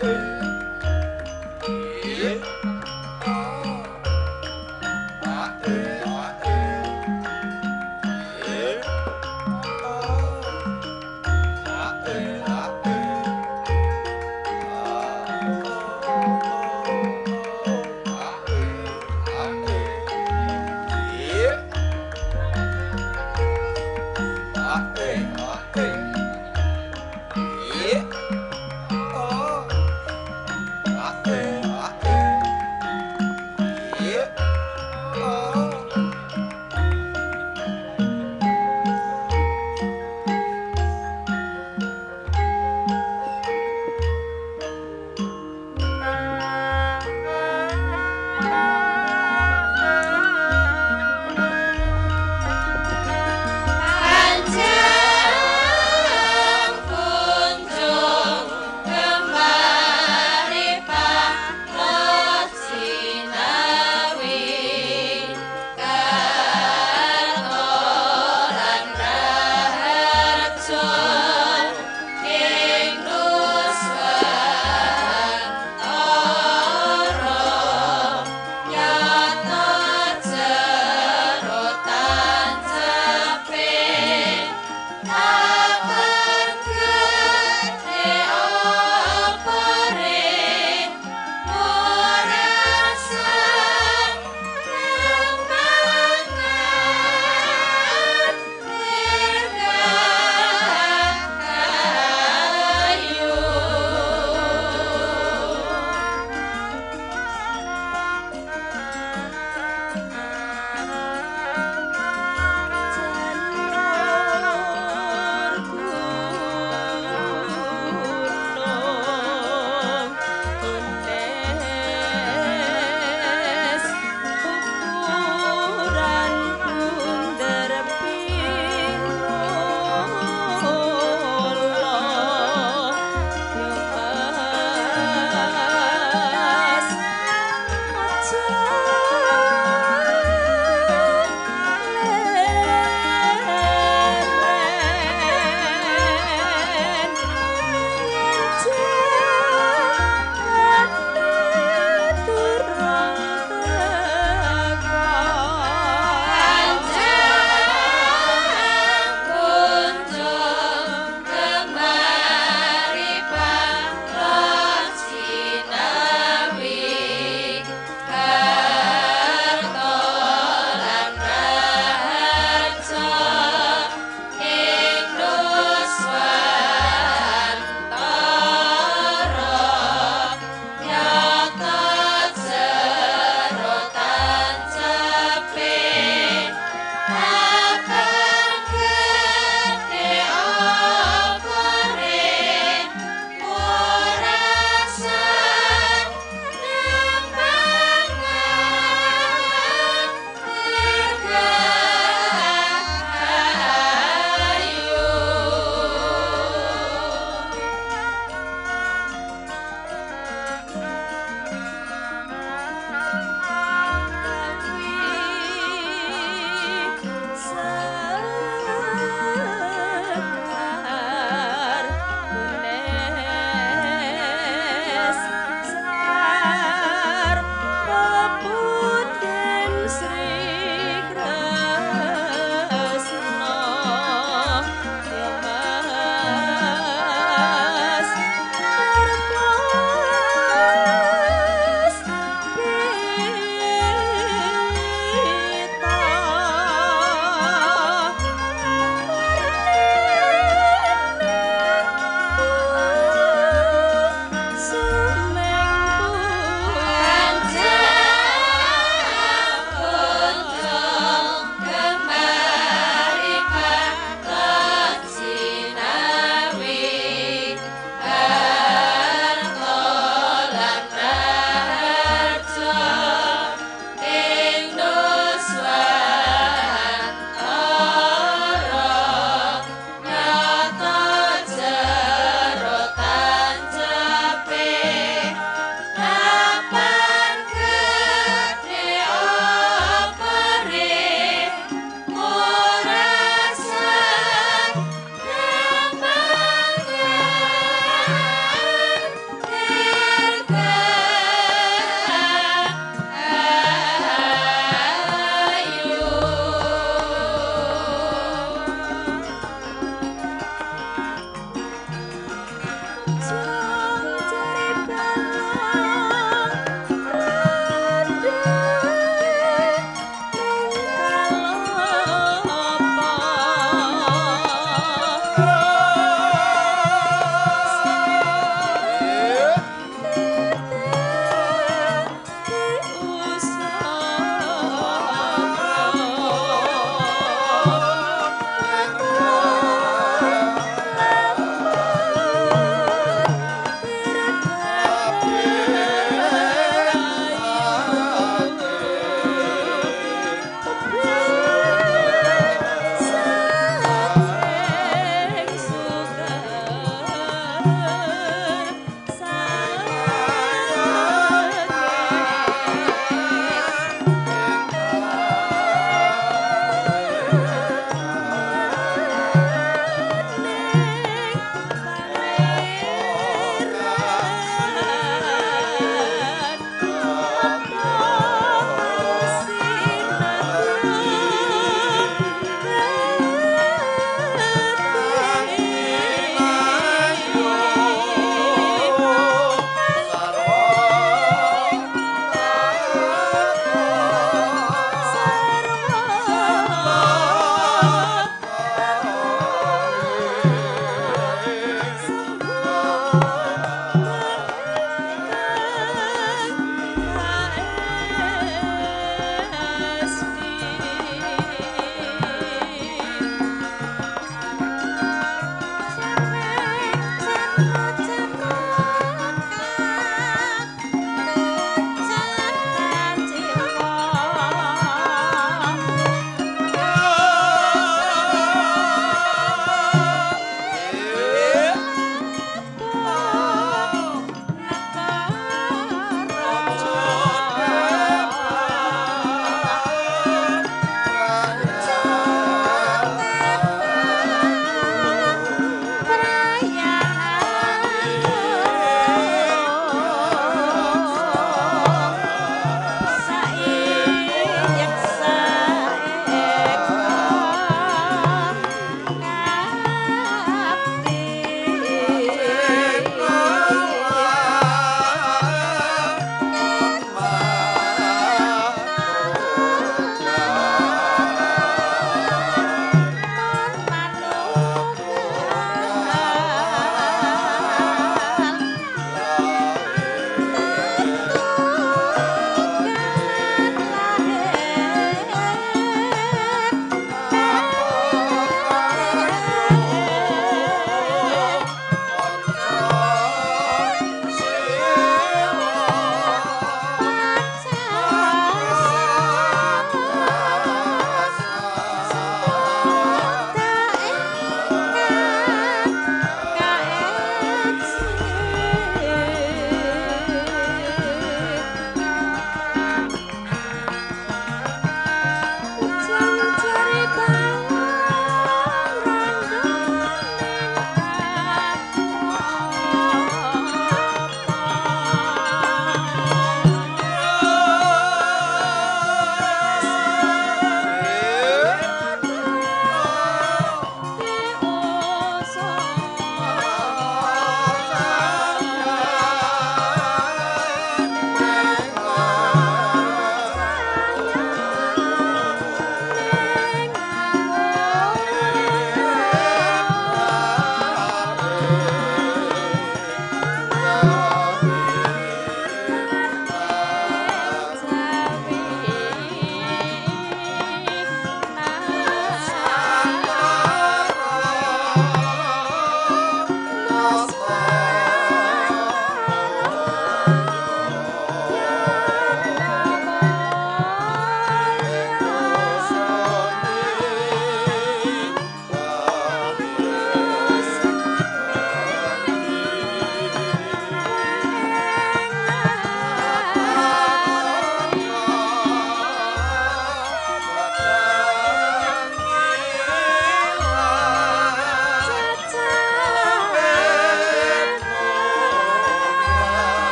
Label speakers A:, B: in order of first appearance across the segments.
A: Hey.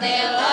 A: their love.